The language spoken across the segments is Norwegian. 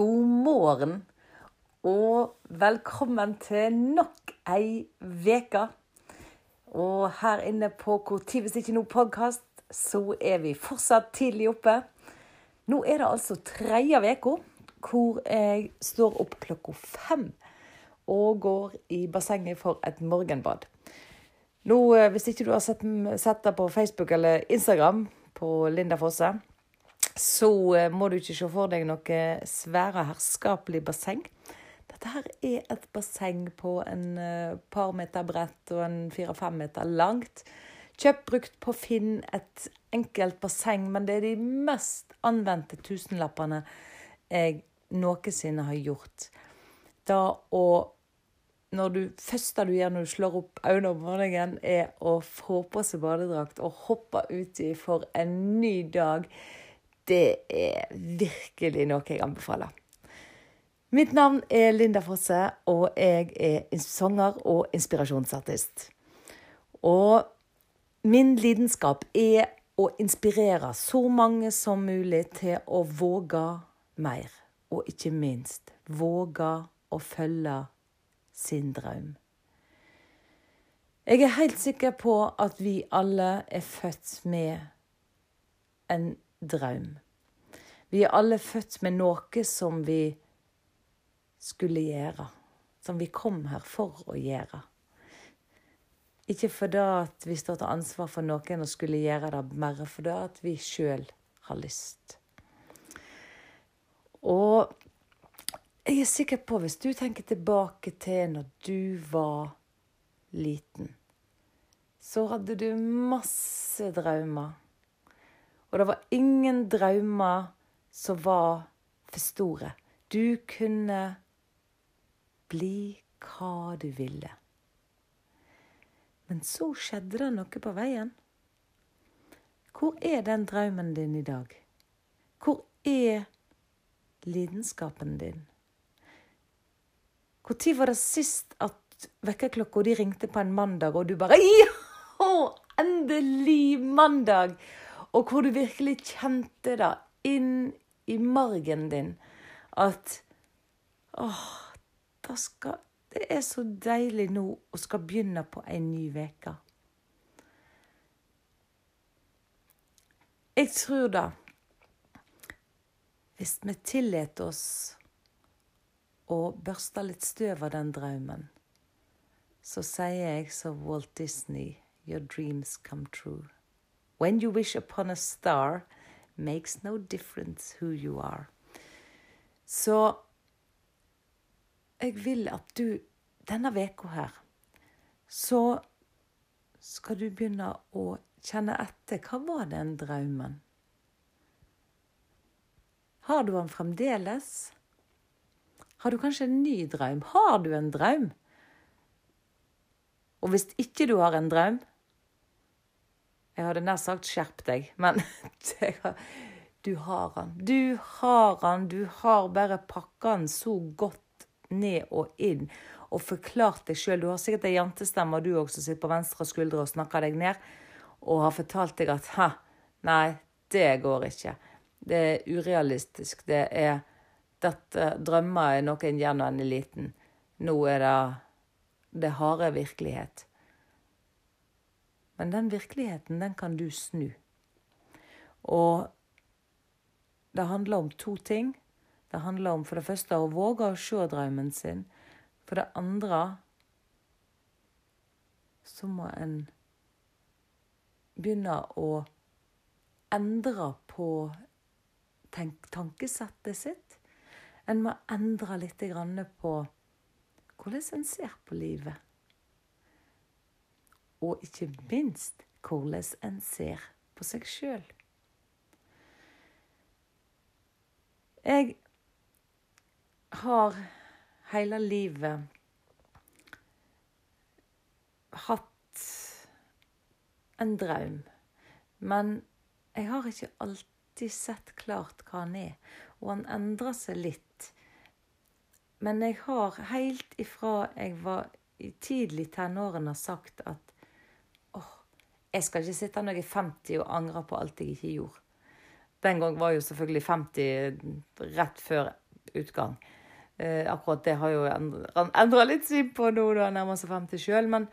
God morgen og velkommen til nok ei veke. Og her inne på Hvor hvis ikke noe podkast, så er vi fortsatt tidlig oppe. Nå er det altså tredje uka hvor jeg står opp klokka fem og går i bassenget for et morgenbad. Nå, eh, Hvis ikke du har sett, sett det på Facebook eller Instagram på Linda Fosse, så eh, må du ikke se for deg noe svære, herskapelig basseng. Dette her er et basseng på en eh, par meter bredt og en fire-fem meter langt. Kjøpt brukt på Finn, et enkelt basseng, men det er de mest anvendte tusenlappene jeg noensinne har gjort. Da å når du, første du gjør når du slår opp øynene om morgenen, er å få på seg badedrakt og hoppe uti for en ny dag, det er virkelig noe jeg anbefaler. Mitt navn er Linda Fosse, og jeg er sanger og inspirasjonsartist. Og min lidenskap er å inspirere så mange som mulig til å våge mer. Og ikke minst våge å følge sin drøm. Jeg er helt sikker på at vi alle er født med en drøm. Vi er alle født med noe som vi skulle gjøre. Som vi kom her for å gjøre. Ikke fordi at vi står til ansvar for noen og skulle gjøre det, mer fordi at vi sjøl har lyst. Og jeg er sikker på, hvis du tenker tilbake til når du var liten, så hadde du masse drømmer. Og det var ingen drømmer som var for store. Du kunne bli hva du ville. Men så skjedde det noe på veien. Hvor er den drømmen din i dag? Hvor er lidenskapen din? Når var det sist at vekkerklokka di ringte på en mandag, og du bare Ja! Endelig mandag! Og hvor du virkelig kjente det inn i margen din at Åh, skal, det er så deilig nå å skal begynne på en ny uke. Jeg tror da Hvis vi tillater oss å børste litt støv av den drømmen, så sier jeg som Walt Disney, your dreams come true. When you wish upon a star, makes no difference who you are. Så jeg vil at du denne veka her, så skal du begynne å kjenne etter. Hva var den drømmen? Har du den fremdeles? Har du kanskje en ny drøm? Har du en drøm? Og hvis ikke du har en drøm Jeg hadde nær sagt 'skjerp deg', men du har han. Du har han. Du har bare pakka han så godt ned og inn og forklart deg sjøl. Du har sikkert ei jentestemme, du også, som sitter på venstre skuldre og snakker deg ned, og har fortalt deg at 'hæ, nei, det går ikke'. Det er urealistisk. Det er dette drømmer er noe en gjør når en er liten. Nå er det det harde virkelighet. Men den virkeligheten, den kan du snu. Og det handler om to ting. Det handler om for det første å våge å se drømmen sin. For det andre så må en begynne å endre på tankesettet sitt. En må endre litt på hvordan en ser på livet. Og ikke minst hvordan en ser på seg sjøl. Jeg har hele livet hatt en drøm. Men jeg har ikke alltid sett klart hva han er. Og han endrer seg litt men jeg har helt ifra jeg var i tidlig tenårene sagt at jeg skal ikke sitte når jeg er 50 og angre på alt jeg ikke gjorde. Den gang var jo selvfølgelig 50 rett før utgang. Eh, akkurat det har jo endra litt syn på nå da nærmer seg 50 sjøl, men,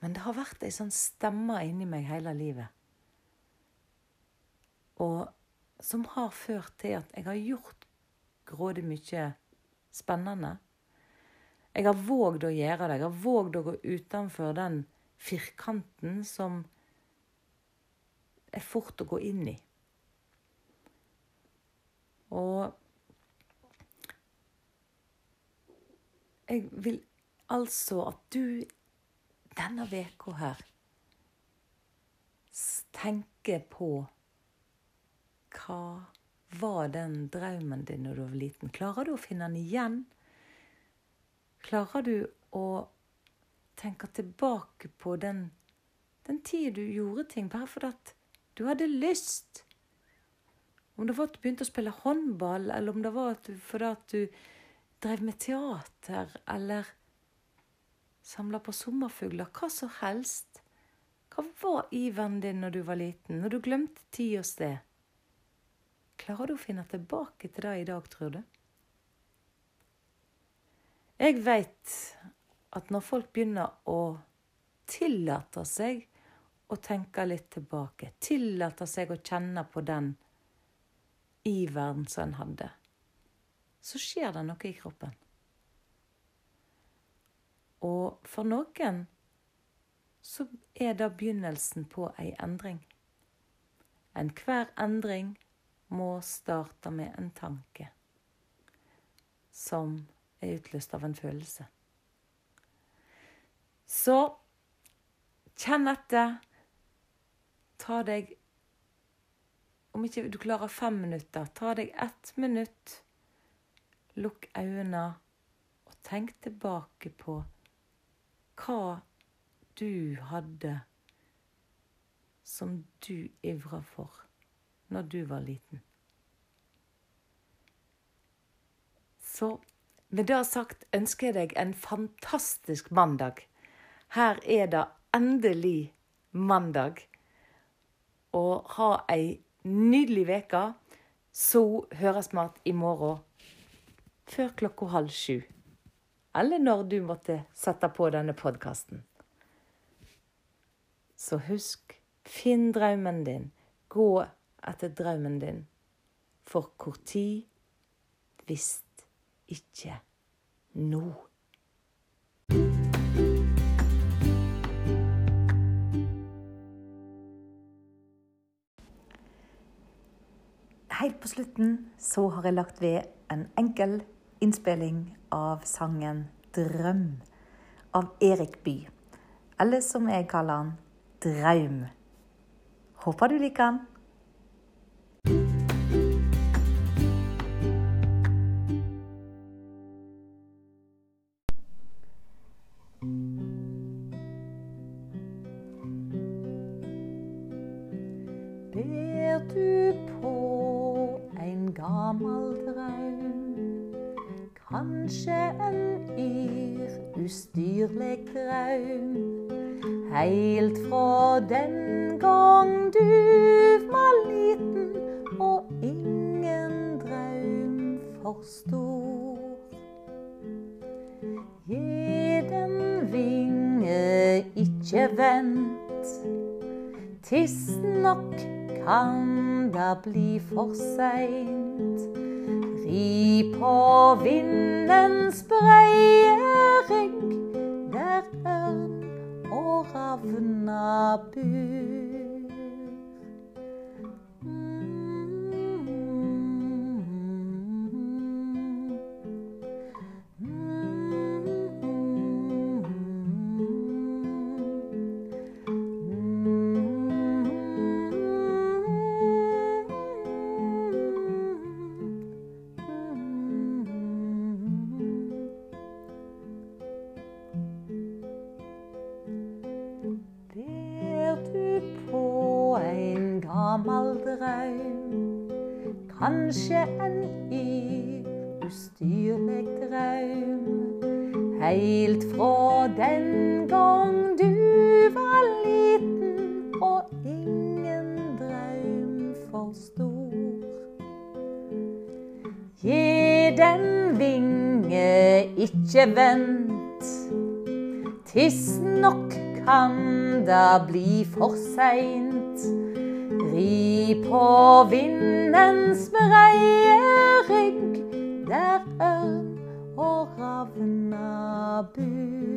men det har vært ei sånn stemme inni meg hele livet. Og som har ført til at jeg har gjort grådig mye spennende. Jeg har vågd å gjøre det. Jeg har vågd å gå utenfor den firkanten som er fort å gå inn i. Og jeg vil altså at du denne veka her tenker på hva var den drømmen din når du var liten? Klarer du å finne den igjen? Klarer du å tenke tilbake på den, den tida du gjorde ting bare fordi at du hadde lyst? Om det var at du begynte å spille håndball, eller om det var at du, fordi at du drev med teater, eller samla på sommerfugler. Hva som helst. Hva var iveren din når du var liten, når du glemte tid og sted? Klarer du å finne tilbake til det i dag, tror du? Jeg veit at når folk begynner å tillate seg å tenke litt tilbake, tillate seg å kjenne på den iveren som en hadde, så skjer det noe i kroppen. Og for noen så er det begynnelsen på ei endring. Enhver endring må starte med en tanke som er utløst av en følelse. Så kjenn etter. Ta deg om ikke du klarer fem minutter, ta deg ett minutt. Lukk øynene og tenk tilbake på hva du hadde som du ivra for når du var liten. Så med det sagt ønsker jeg deg en fantastisk mandag. Her er det endelig mandag. Og ha ei nydelig uke. Så høres vi igjen i morgen før klokka halv sju. Eller når du måtte sette på denne podkasten. Så husk, finn drømmen din. Gå etter drømmen din. For hvor tid visst ikke nå. Helt på slutten så har jeg lagt ved en enkel innspilling av sangen 'Drøm' av Erik Bye. Eller som jeg kaller han, Draum. Håper du liker han. Ber du kanskje en yr, ustyrlig drøm. Heilt fra den gang du var liten og ingen drøm for stor. Gi den vinge, ikke vent. Tidsnok kan det bli for seint. Ri på vindens breie rygg, der ørn og ravna bur. Kanskje en yr, ustyrlig drøm. Heilt fra den gang du var liten og ingen drøm for stor. Gi den vinge, ikke vent. Tidsnok kan da bli for seint. Ri på vindens breie rygg, der ørn og ravna bur.